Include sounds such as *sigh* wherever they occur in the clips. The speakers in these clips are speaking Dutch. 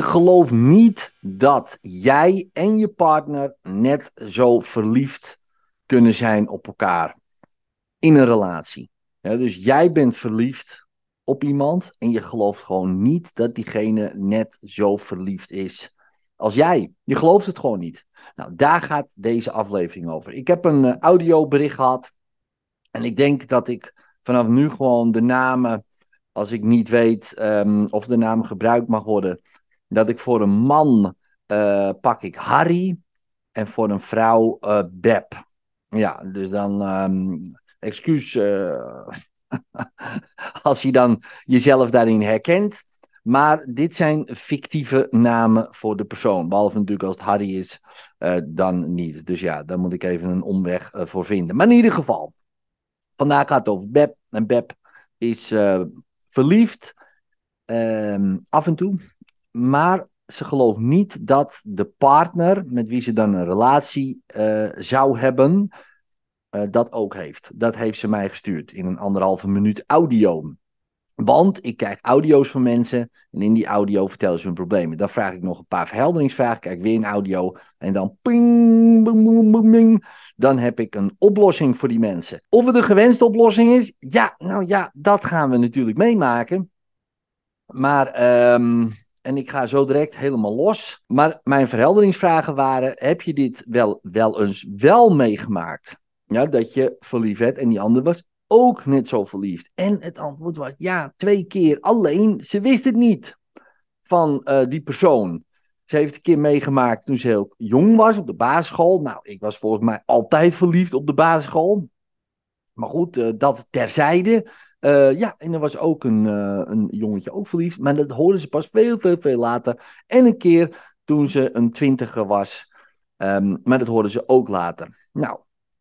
Je gelooft niet dat jij en je partner net zo verliefd kunnen zijn op elkaar in een relatie. dus jij bent verliefd op iemand en je gelooft gewoon niet dat diegene net zo verliefd is als jij. Je gelooft het gewoon niet. Nou, daar gaat deze aflevering over. Ik heb een uh, audiobericht gehad en ik denk dat ik vanaf nu gewoon de namen, als ik niet weet um, of de naam gebruikt mag worden, dat ik voor een man uh, pak ik Harry en voor een vrouw uh, Beb. Ja, dus dan um, excuus uh, *laughs* als je dan jezelf daarin herkent. Maar dit zijn fictieve namen voor de persoon. Behalve natuurlijk als het Harry is, dan niet. Dus ja, daar moet ik even een omweg voor vinden. Maar in ieder geval, vandaag gaat het over Beb. En Beb is verliefd um, af en toe. Maar ze gelooft niet dat de partner met wie ze dan een relatie zou hebben, dat ook heeft. Dat heeft ze mij gestuurd in een anderhalve minuut audio. Want ik krijg audio's van mensen en in die audio vertellen ze hun problemen. Dan vraag ik nog een paar verhelderingsvragen, kijk weer een audio en dan ping, bing, bing, bing, dan heb ik een oplossing voor die mensen. Of het een gewenste oplossing is, ja, nou ja, dat gaan we natuurlijk meemaken. Maar, um, en ik ga zo direct helemaal los. Maar mijn verhelderingsvragen waren, heb je dit wel, wel eens wel meegemaakt? Ja, dat je verliefd werd en die ander was ook net zo verliefd? En het antwoord was ja, twee keer. Alleen, ze wist het niet van uh, die persoon. Ze heeft een keer meegemaakt toen ze heel jong was op de basisschool. Nou, ik was volgens mij altijd verliefd op de basisschool. Maar goed, uh, dat terzijde. Uh, ja, en er was ook een, een jongetje ook verliefd. Maar dat hoorden ze pas veel, veel, veel later. En een keer toen ze een twintiger was. Um, maar dat hoorden ze ook later. Nou,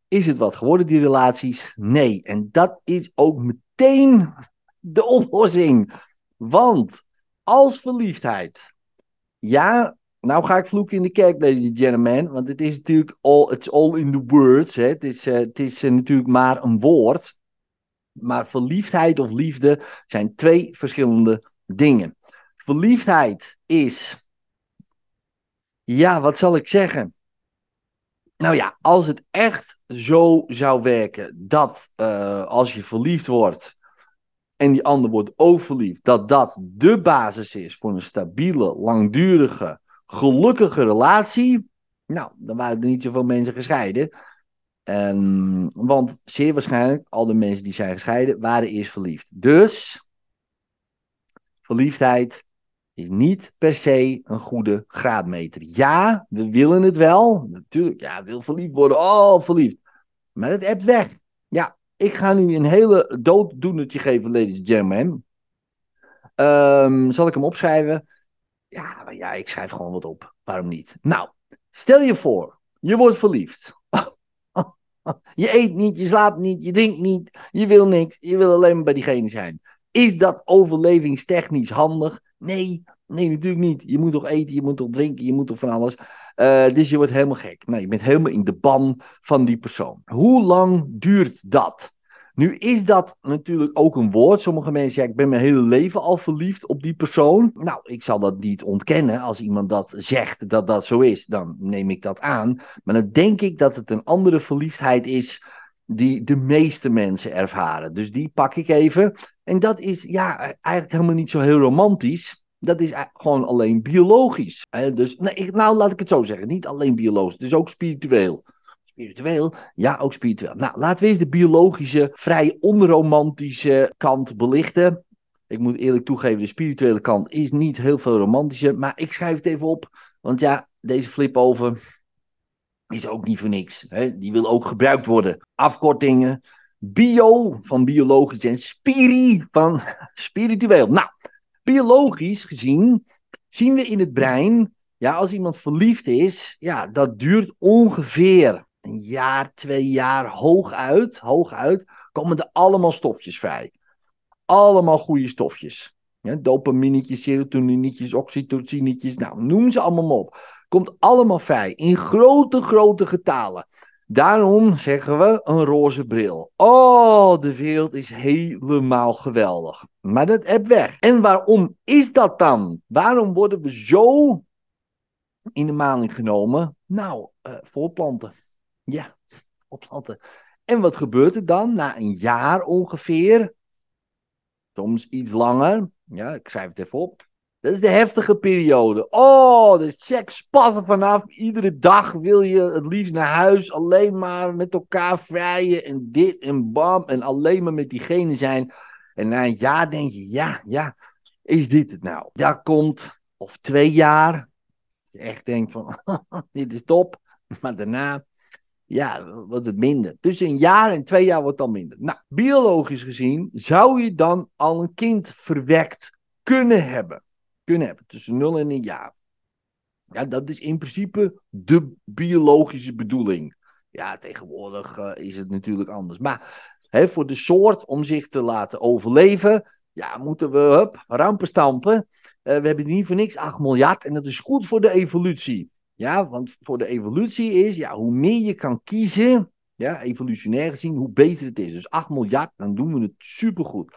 is het wat geworden, die relaties? Nee. En dat is ook meteen de oplossing. Want als verliefdheid. Ja, nou ga ik vloeken in de kerk, ladies and gentlemen. Want het is natuurlijk all, it's all in the words. Hè. Het is, uh, het is natuurlijk maar een woord. Maar verliefdheid of liefde zijn twee verschillende dingen. Verliefdheid is. Ja, wat zal ik zeggen? Nou ja, als het echt zo zou werken dat uh, als je verliefd wordt en die ander wordt ook verliefd, dat dat de basis is voor een stabiele, langdurige, gelukkige relatie, nou, dan waren er niet zoveel mensen gescheiden. Um, want zeer waarschijnlijk, al de mensen die zijn gescheiden, waren eerst verliefd. Dus, verliefdheid is niet per se een goede graadmeter. Ja, we willen het wel. Natuurlijk, ja, wil verliefd worden. Oh, verliefd. Maar het hebt weg. Ja, ik ga nu een hele dooddoenertje geven, ladies and gentlemen. Um, zal ik hem opschrijven? Ja, ja, ik schrijf gewoon wat op. Waarom niet? Nou, stel je voor, je wordt verliefd. *laughs* je eet niet, je slaapt niet, je drinkt niet, je wil niks, je wil alleen maar bij diegene zijn. Is dat overlevingstechnisch handig? Nee, nee, natuurlijk niet. Je moet toch eten, je moet toch drinken, je moet toch van alles. Uh, dus je wordt helemaal gek. Nee, je bent helemaal in de ban van die persoon. Hoe lang duurt dat? Nu is dat natuurlijk ook een woord. Sommige mensen zeggen, ik ben mijn hele leven al verliefd op die persoon. Nou, ik zal dat niet ontkennen. Als iemand dat zegt dat dat zo is, dan neem ik dat aan. Maar dan denk ik dat het een andere verliefdheid is die de meeste mensen ervaren. Dus die pak ik even. En dat is ja, eigenlijk helemaal niet zo heel romantisch. Dat is gewoon alleen biologisch. Dus nee, nou, laat ik het zo zeggen. Niet alleen biologisch, dus ook spiritueel. Spiritueel? Ja, ook spiritueel. Nou, laten we eens de biologische, vrij onromantische kant belichten. Ik moet eerlijk toegeven, de spirituele kant is niet heel veel romantischer. Maar ik schrijf het even op. Want ja, deze flip over is ook niet voor niks. Hè? Die wil ook gebruikt worden. Afkortingen. Bio van biologisch en spiri van *laughs* spiritueel. Nou, biologisch gezien zien we in het brein, ja, als iemand verliefd is, ja, dat duurt ongeveer een jaar, twee jaar hooguit, hooguit, komen er allemaal stofjes vrij. Allemaal goede stofjes. Ja, serotoninetjes, oxytocinetjes, nou, noem ze allemaal maar op. Komt allemaal vrij, in grote, grote getalen. Daarom zeggen we een roze bril. Oh, de wereld is helemaal geweldig. Maar dat heb weg. En waarom is dat dan? Waarom worden we zo in de maling genomen? Nou, uh, voorplanten. Ja, voorplanten. En wat gebeurt er dan? Na een jaar ongeveer, soms iets langer, ja, ik schrijf het even op. Dat is de heftige periode. Oh, de seks spat vanaf. Iedere dag wil je het liefst naar huis. Alleen maar met elkaar vrijen. En dit en bam. En alleen maar met diegene zijn. En na een jaar denk je, ja, ja, is dit het nou? Dat komt, of twee jaar. Je echt denkt van, *laughs* dit is top. Maar daarna, ja, wordt het minder. Tussen een jaar en twee jaar wordt al minder. Nou, biologisch gezien zou je dan al een kind verwekt kunnen hebben kunnen hebben. Tussen 0 en een jaar. Ja, dat is in principe de biologische bedoeling. Ja, tegenwoordig uh, is het natuurlijk anders. Maar hè, voor de soort om zich te laten overleven, ja, moeten we hup, rampen stampen. Uh, we hebben niet voor niks 8 miljard en dat is goed voor de evolutie. Ja, want voor de evolutie is, ja, hoe meer je kan kiezen, ja, evolutionair gezien, hoe beter het is. Dus 8 miljard, dan doen we het supergoed.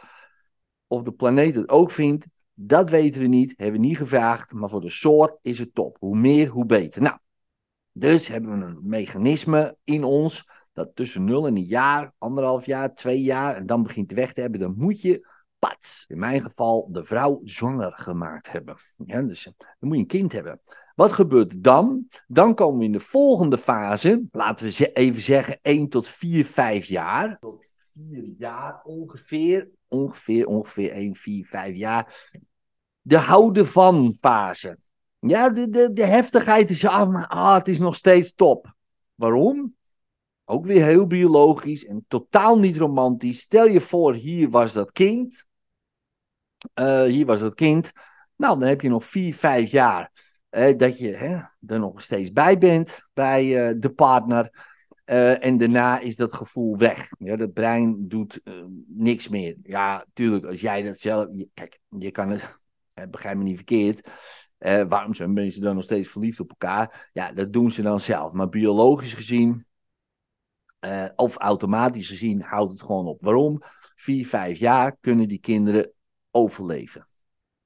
Of de planeet het ook vindt, dat weten we niet, hebben we niet gevraagd, maar voor de soort is het top. Hoe meer, hoe beter. Nou, dus hebben we een mechanisme in ons dat tussen 0 en een jaar, anderhalf jaar, twee jaar, en dan begint de weg te hebben, dan moet je, in mijn geval, de vrouw zwanger gemaakt hebben. Ja, dus dan moet je een kind hebben. Wat gebeurt dan? Dan komen we in de volgende fase, laten we even zeggen 1 tot 4, 5 jaar. Tot 4 jaar ongeveer, ongeveer, ongeveer 1, 4, 5 jaar de houden van fase. Ja, de, de, de heftigheid is af, maar ah, het is nog steeds top. Waarom? Ook weer heel biologisch en totaal niet romantisch. Stel je voor, hier was dat kind. Uh, hier was dat kind. Nou, dan heb je nog vier, vijf jaar uh, dat je hè, er nog steeds bij bent bij uh, de partner. en daarna is dat gevoel weg. Ja, dat brein doet niks meer. Ja, tuurlijk, als jij dat zelf. Kijk, je kan het *laughs* eh, begrijp me niet verkeerd. Eh, waarom zijn mensen dan nog steeds verliefd op elkaar? Ja, dat doen ze dan zelf. Maar biologisch gezien, of automatisch gezien, houdt het gewoon op. Waarom? Vier, vijf jaar kunnen die kinderen overleven.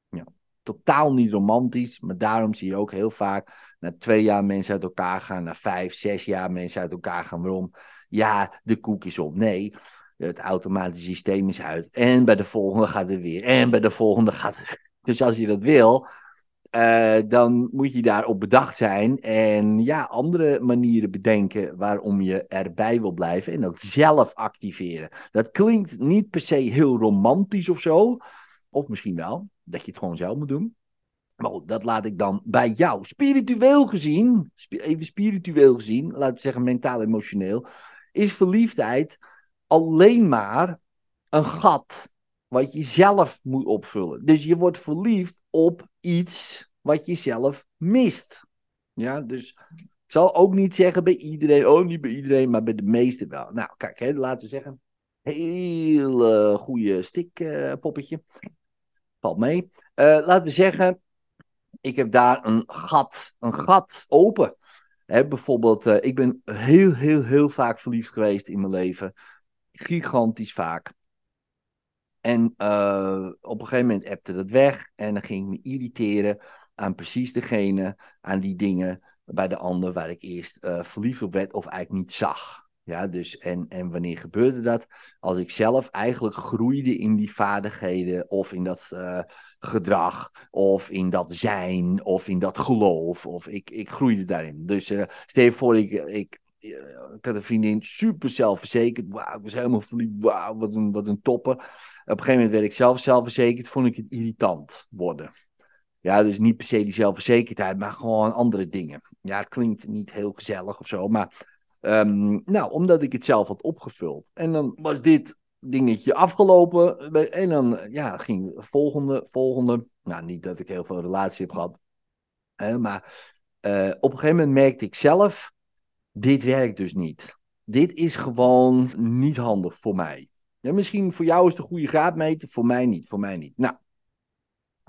Ja, totaal niet romantisch, maar daarom zie je ook heel vaak na twee jaar mensen uit elkaar gaan, na vijf, zes jaar mensen uit elkaar gaan. Waarom? Ja, de koek is op. Nee, het automatische systeem is uit. En bij de volgende gaat het weer. En bij de volgende gaat het *laughs* dus als je dat wil, uh, dan moet je daarop bedacht zijn en ja, andere manieren bedenken waarom je erbij wil blijven en dat zelf activeren. Dat klinkt niet per se heel romantisch of zo, of misschien wel, dat je het gewoon zelf moet doen. Maar dat laat ik dan bij jou. Spiritueel gezien, even spiritueel gezien, laten we zeggen mentaal emotioneel, is verliefdheid alleen maar een gat wat je zelf moet opvullen. Dus je wordt verliefd op iets wat je zelf mist. Ja, dus ik zal ook niet zeggen bij iedereen, oh niet bij iedereen, maar bij de meesten wel. Nou, kijk, hè, laten we zeggen, heel goede stikpoppetje. Uh, Valt mee. Uh, laten we zeggen, ik heb daar een gat, een gat open. Hè, bijvoorbeeld, uh, ik ben heel, heel, heel vaak verliefd geweest in mijn leven. Gigantisch vaak. En uh, op een gegeven moment appte dat weg. En dan ging ik me irriteren aan precies degene, aan die dingen bij de ander waar ik eerst verliefd op werd of eigenlijk niet zag. Ja, dus en, en wanneer gebeurde dat? Als ik zelf eigenlijk groeide in die vaardigheden of in dat uh, gedrag of in dat zijn of in dat geloof. Of ik, ik groeide daarin. Dus uh, stel je voor, ik, ik ik had een vriendin, super zelfverzekerd. Wauw, ik was helemaal verliefd. Wauw, wat een, wat een toppen. Op een gegeven moment werd ik zelf zelfverzekerd. Vond ik het irritant worden. Ja, dus niet per se die zelfverzekerdheid, maar gewoon andere dingen. Ja, klinkt niet heel gezellig of zo. Maar um, nou, omdat ik het zelf had opgevuld. En dan was dit dingetje afgelopen. En dan ja, ging volgende, volgende. Nou, niet dat ik heel veel relatie heb gehad. Hè, maar uh, op een gegeven moment merkte ik zelf dit werkt dus niet. Dit is gewoon niet handig voor mij. Ja, misschien voor jou is een goede graadmeter, voor mij niet, voor mij niet. Nou,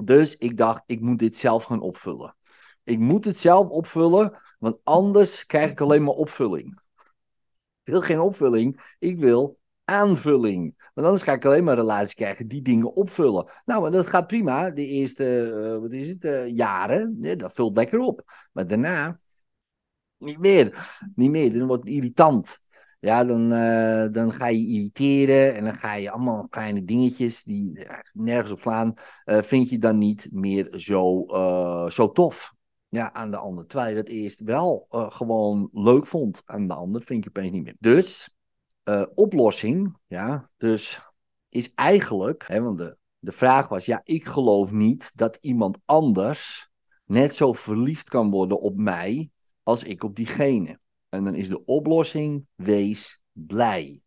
dus ik dacht, ik moet dit zelf gaan opvullen. Ik moet het zelf opvullen, want anders krijg ik alleen maar opvulling. Wil geen opvulling, ik wil aanvulling. Want anders ga ik alleen maar relaties krijgen die dingen opvullen. Nou, maar dat gaat prima. De eerste, uh, wat is het, uh, jaren, dat vult lekker op. Maar daarna, niet meer. Niet meer, dan wordt het irritant. Ja, dan, uh, dan ga je irriteren en dan ga je allemaal kleine dingetjes die nergens op slaan. vind je dan niet meer zo, zo tof ja, aan de ander. Terwijl dat eerst wel gewoon leuk vond aan de ander, vind je opeens niet meer. Dus uh, oplossing, ja, dus is eigenlijk, hè, want de, de vraag was, ja, ik geloof niet dat iemand anders net zo verliefd kan worden op mij als ik op diegene. En dan is de oplossing, wees blij.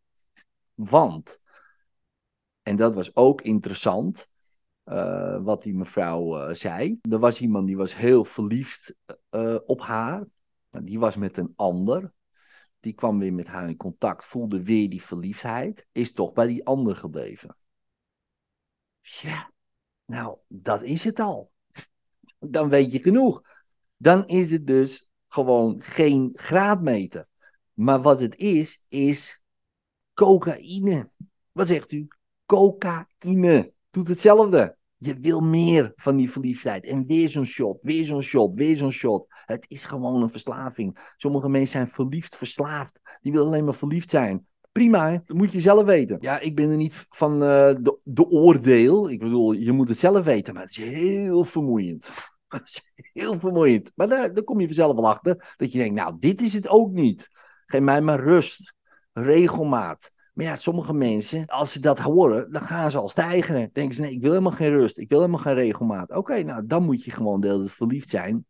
Want, en dat was ook interessant, uh, wat die mevrouw uh, zei. Er was iemand die was heel verliefd uh, op haar. Nou, die was met een ander. Die kwam weer met haar in contact, voelde weer die verliefdheid, is toch bij die ander gebleven. Ja, nou, dat is het al. Dan weet je genoeg. Dan is het dus gewoon geen graadmeter. Maar wat het is, is cocaïne. Wat zegt u? Cocaïne. Doet hetzelfde. Je wil meer van die verliefdheid. En weer zo'n shot, weer zo'n shot, weer zo'n shot. Het is gewoon een verslaving. Sommige mensen zijn verliefd, verslaafd. Die willen alleen maar verliefd zijn. Prima, dat moet je zelf weten. Ja, ik ben er niet van uh, de, de, oordeel. Ik bedoel, je moet het zelf weten, maar het is heel vermoeiend. *laughs* Is heel vermoeiend. Maar daar, daar kom je vanzelf wel achter. Dat je denkt, nou, dit is het ook niet. Geef mij maar rust, regelmaat. Maar ja, sommige mensen, als ze dat horen, dan gaan ze al stijgen. Denken ze, nee, ik wil helemaal geen rust. Ik wil helemaal geen regelmaat. Oké, nou, dan moet je gewoon de hele tijd verliefd zijn.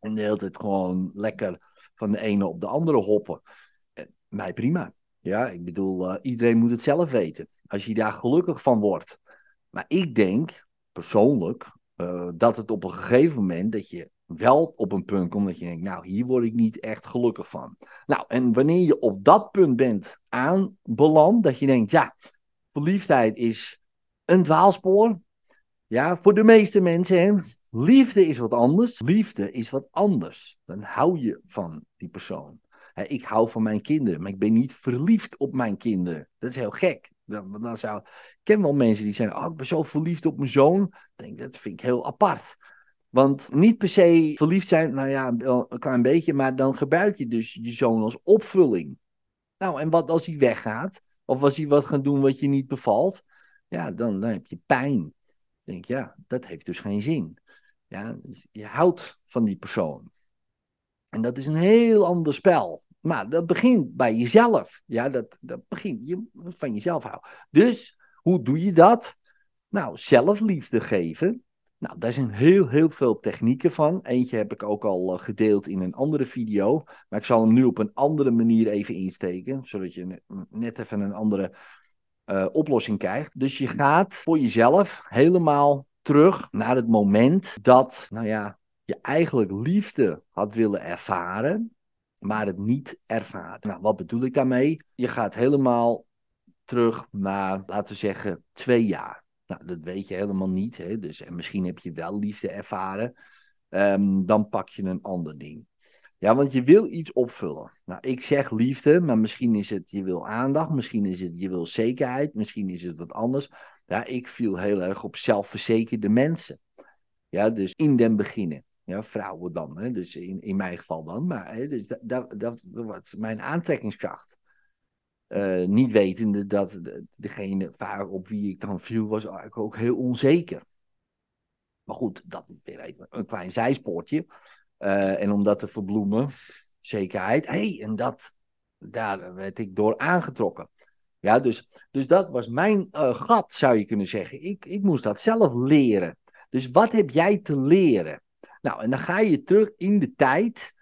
En de hele tijd gewoon lekker van de ene op de andere hoppen. Eh, mij prima. Ja, ik bedoel, uh, iedereen moet het zelf weten. Als je daar gelukkig van wordt. Maar ik denk, persoonlijk, uh, dat het op een gegeven moment dat je wel op een punt komt dat je denkt, nou, hier word ik niet echt gelukkig van. Nou, en wanneer je op dat punt bent aanbeland, dat je denkt, ja, verliefdheid is een dwaalspoor. Ja, voor de meeste mensen, hè, liefde is wat anders. Liefde is wat anders. Dan hou je van die persoon. ik hou van mijn kinderen, maar ik ben niet verliefd op mijn kinderen. Dat is heel gek. Dan, dan zou, ik ken wel mensen die zeggen, oh, ik ben zo verliefd op mijn zoon. Denk, dat vind ik heel apart. Want niet per se verliefd zijn, nou ja, een klein beetje, maar dan gebruik je dus je zoon als opvulling. Nou, en wat als hij weggaat? Of als hij wat gaat doen wat je niet bevalt? Ja, dan, dan heb je pijn. Dan denk je, ja, dat heeft dus geen zin. Ja, dus je houdt van die persoon. En dat is een heel ander spel. Maar dat begint bij jezelf. Ja, dat, dat begint je van jezelf houden. Dus, hoe doe je dat? Nou, zelfliefde geven. Nou, daar zijn heel, heel veel technieken van. Eentje heb ik ook al eh, gedeeld in een andere video. Maar ik zal hem nu op een andere manier even insteken. Zodat je net even een andere uh, oplossing krijgt. Dus je gaat voor jezelf helemaal terug naar het moment dat, nou ja, je eigenlijk liefde had willen ervaren. Maar het niet ervaren. Nou, wat bedoel ik daarmee? Je gaat helemaal terug naar, laten we zeggen, twee jaar. Nou, dat weet je helemaal niet. Hè? Dus, en misschien heb je wel liefde ervaren. Um, dan pak je een ander ding. Ja, want je wil iets opvullen. Nou, ik zeg liefde, maar misschien is het je wil aandacht, misschien is het je wil zekerheid, misschien is het wat anders. Ja, ik viel heel erg op zelfverzekerde mensen. Ja, dus in den beginnen. Ja, vrouwen dan, hè? dus in, in mijn geval dan. Maar hè, dus dat, dat, dat, dat mijn aantrekkingskracht. Uh, niet wetende dat degene vaak op wie ik dan viel, was eigenlijk ook heel onzeker. Maar goed, dat is weer even een klein zijspoortje. Uh, en om dat te verbloemen, zekerheid. hey, en dat, daar werd ik door aangetrokken. Ja, dus, dus dat was mijn uh, gat, zou je kunnen zeggen. Ik, ik moest dat zelf leren. Dus wat heb jij te leren? Nou, en dan ga je terug in de tijd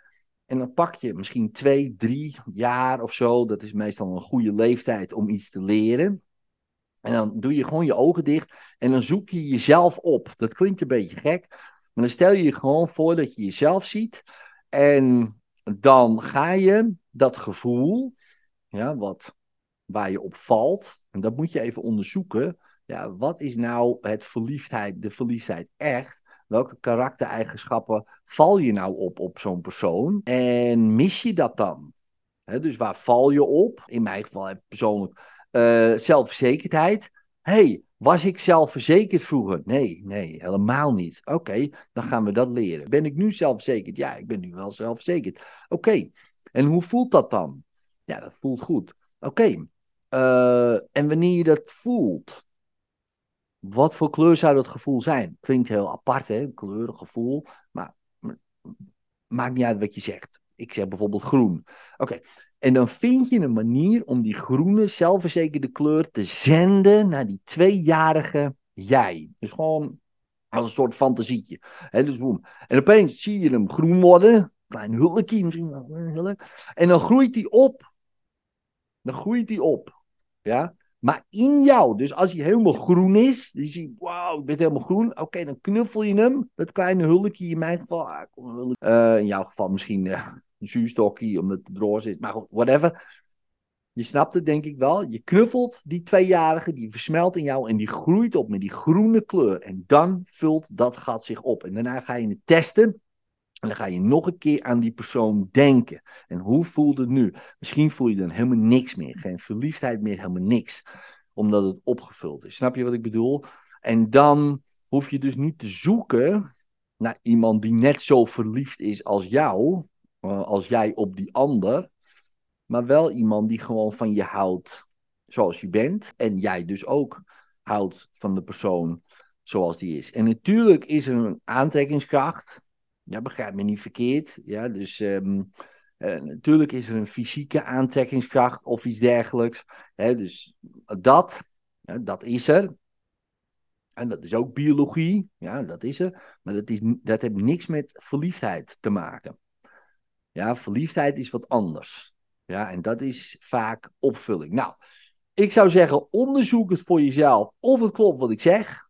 en dan pak je misschien twee, drie jaar of zo. Dat is meestal een goede leeftijd om iets te leren. En dan doe je gewoon je ogen dicht en dan zoek je jezelf op. Dat klinkt een beetje gek, maar dan stel je je gewoon voor dat je jezelf ziet. En dan ga je dat gevoel, ja, wat, waar je op valt, en dat moet je even onderzoeken. Ja, wat is nou het verliefdheid, de verliefdheid echt? Welke karaktereigenschappen val je nou op op zo'n persoon? En mis je dat dan? dus waar val je op? In mijn geval persoonlijk uh, zelfverzekerdheid. hey, was ik zelfverzekerd vroeger? Nee, nee, helemaal niet. Oké, dan gaan we dat leren. Ben ik nu zelfverzekerd? Ja, ik ben nu wel zelfverzekerd. Oké, en hoe voelt dat dan? Ja, dat voelt goed. Oké, eh, en wanneer je dat voelt, wat voor kleur zou dat gevoel zijn? Klinkt heel apart, hè? Kleur, gevoel. Maar, maakt niet uit wat je zegt. Ik zeg bijvoorbeeld groen. Oké. En dan vind je een manier om die groene, zelfverzekerde kleur te zenden naar die tweejarige jij. Dus gewoon als een soort fantasietje. He, dus boem. En opeens zie je hem groen worden. Klein hulkje misschien. En dan groeit hij op. Dan groeit hij op. Ja? Maar in jou, dus als hij helemaal groen is, dan zie je, wauw, ik ben helemaal groen. Oké, dan knuffel je hem, dat kleine hulkje in mijn geval. Ah, uh, in jouw geval misschien uh, een zuurstokje, omdat het droog zit, maar goed, whatever. Je snapt het denk ik wel. Je knuffelt die tweejarige, die versmelt in jou en die groeit op met die groene kleur. En dan vult dat gat zich op. En daarna ga je het testen. En dan ga je nog een keer aan die persoon denken. En hoe voelt het nu? Misschien voel je dan helemaal niks meer. Geen verliefdheid meer, helemaal niks. Omdat het opgevuld is. Snap je wat ik bedoel? En dan hoef je dus niet te zoeken naar iemand die net zo verliefd is als jou. Eh, als jij op die ander. Maar wel iemand die gewoon van je houdt zoals je bent. En jij dus ook houdt van de persoon zoals die is. En natuurlijk is er een aantrekkingskracht ja, begrijp me niet verkeerd. Ja, dus ehm, eh, natuurlijk is er een fysieke aantrekkingskracht of iets dergelijks. Hè, dus dat, dat is er. En dat is ook biologie. Ja, dat is er. Maar dat, is, dat heeft niks met verliefdheid te maken. Ja, verliefdheid is wat anders. Ja, en dat is vaak opvulling. Nou, ik zou zeggen, onderzoek het voor jezelf of het klopt wat ik zeg.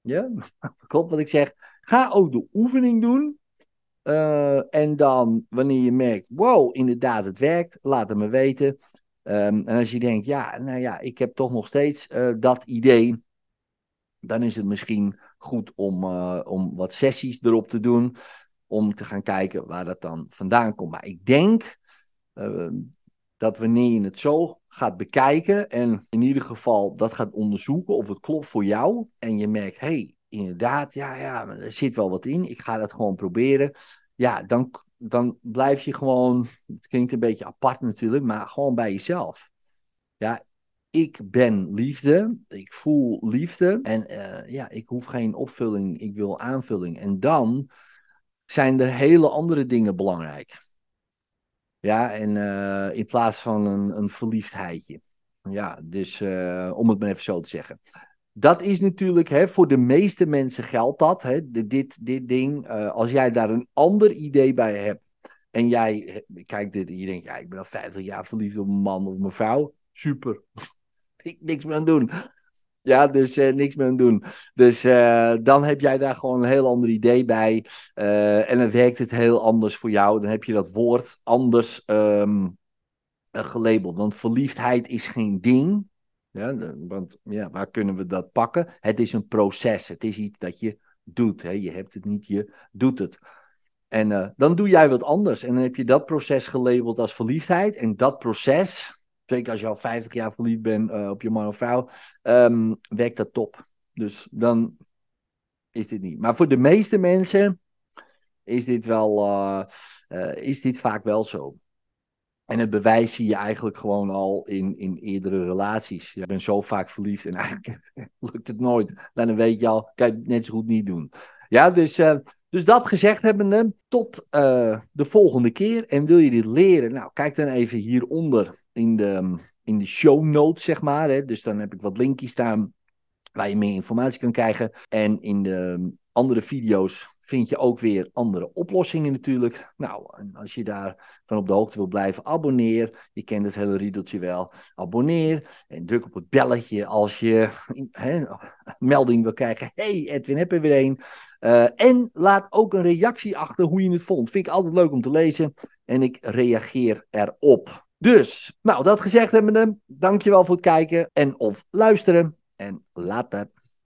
Ja, *laughs* klopt wat ik zeg. Ga ook de oefening doen. Uh, en dan, wanneer je merkt, wow, inderdaad, het werkt, laat het me weten. Um, en als je denkt, ja, nou ja, ik heb toch nog steeds uh, dat idee, dan is het misschien goed om, uh, om wat sessies erop te doen, om te gaan kijken waar dat dan vandaan komt. Maar ik denk ehm, dat wanneer je het zo gaat bekijken en in ieder geval dat gaat onderzoeken of het klopt voor jou, en je merkt, hey, inderdaad, ja, ja, er zit wel wat in. Ik ga dat gewoon proberen. Ja, dan, dan blijf je gewoon, het klinkt een beetje apart natuurlijk, maar gewoon bij jezelf. Ja, ik ben liefde, ik voel liefde en uh, ja, ik hoef geen opvulling, ik wil aanvulling. En dan zijn er hele andere dingen belangrijk. Ja, en uh, in plaats van een, een verliefdheidje. Ja, dus uh, om het maar even zo te zeggen dat is natuurlijk, hè, voor de meeste mensen geldt dat, hè, dit, dit ding. Uh, als jij daar een ander idee bij hebt en jij kijkt dit en je denkt, ja, ik ben al 50 jaar verliefd op een man of een vrouw, super. *laughs* ik, niks meer aan doen. Ja, dus uh, niks meer aan doen. Dus uh, dan heb jij daar gewoon een heel ander idee bij. en dan werkt het heel anders voor jou. Dan heb je dat woord anders um, gelabeld. Want verliefdheid is geen ding. Ja, want ja, waar kunnen we dat pakken? Het is een proces. Het is iets dat je doet. Hè? Je hebt het niet, je doet het. En uh, dan doe jij wat anders. En dan heb je dat proces gelabeld als verliefdheid. En dat proces, zeker als je al 50 jaar verliefd bent uh, op je man of vrouw, um, werkt dat top. Dus dan is dit niet. Maar voor de meeste mensen is dit wel, uh, is dit vaak wel zo. En het bewijs zie je eigenlijk gewoon al in, in eerdere relaties. Je bent zo vaak verliefd en *laughs* eigenlijk lukt het nooit. Dan weet je al, kan je het net zo goed niet doen. Ja, dus, uh, dus dat gezegd hebbende, tot uh, de volgende keer. En wil je dit leren? Nou, kijk dan even hieronder in de, in de show notes, zeg maar. Hè. Dus dan heb ik wat linkjes staan waar je meer informatie kan krijgen. En in de andere video's vind je ook weer andere oplossingen natuurlijk. Nou, en als je daar van op de hoogte wil blijven, abonneer. Je kent het hele riedeltje wel. Abonneer en druk op het belletje als je melding wil krijgen. hey, Edwin, heb er weer een. Uh, en laat ook een reactie achter hoe je het vond. Vind ik altijd leuk om te lezen. En ik reageer erop. Dus, nou, dat gezegd hebbende, dankjewel voor het kijken en of luisteren. En later.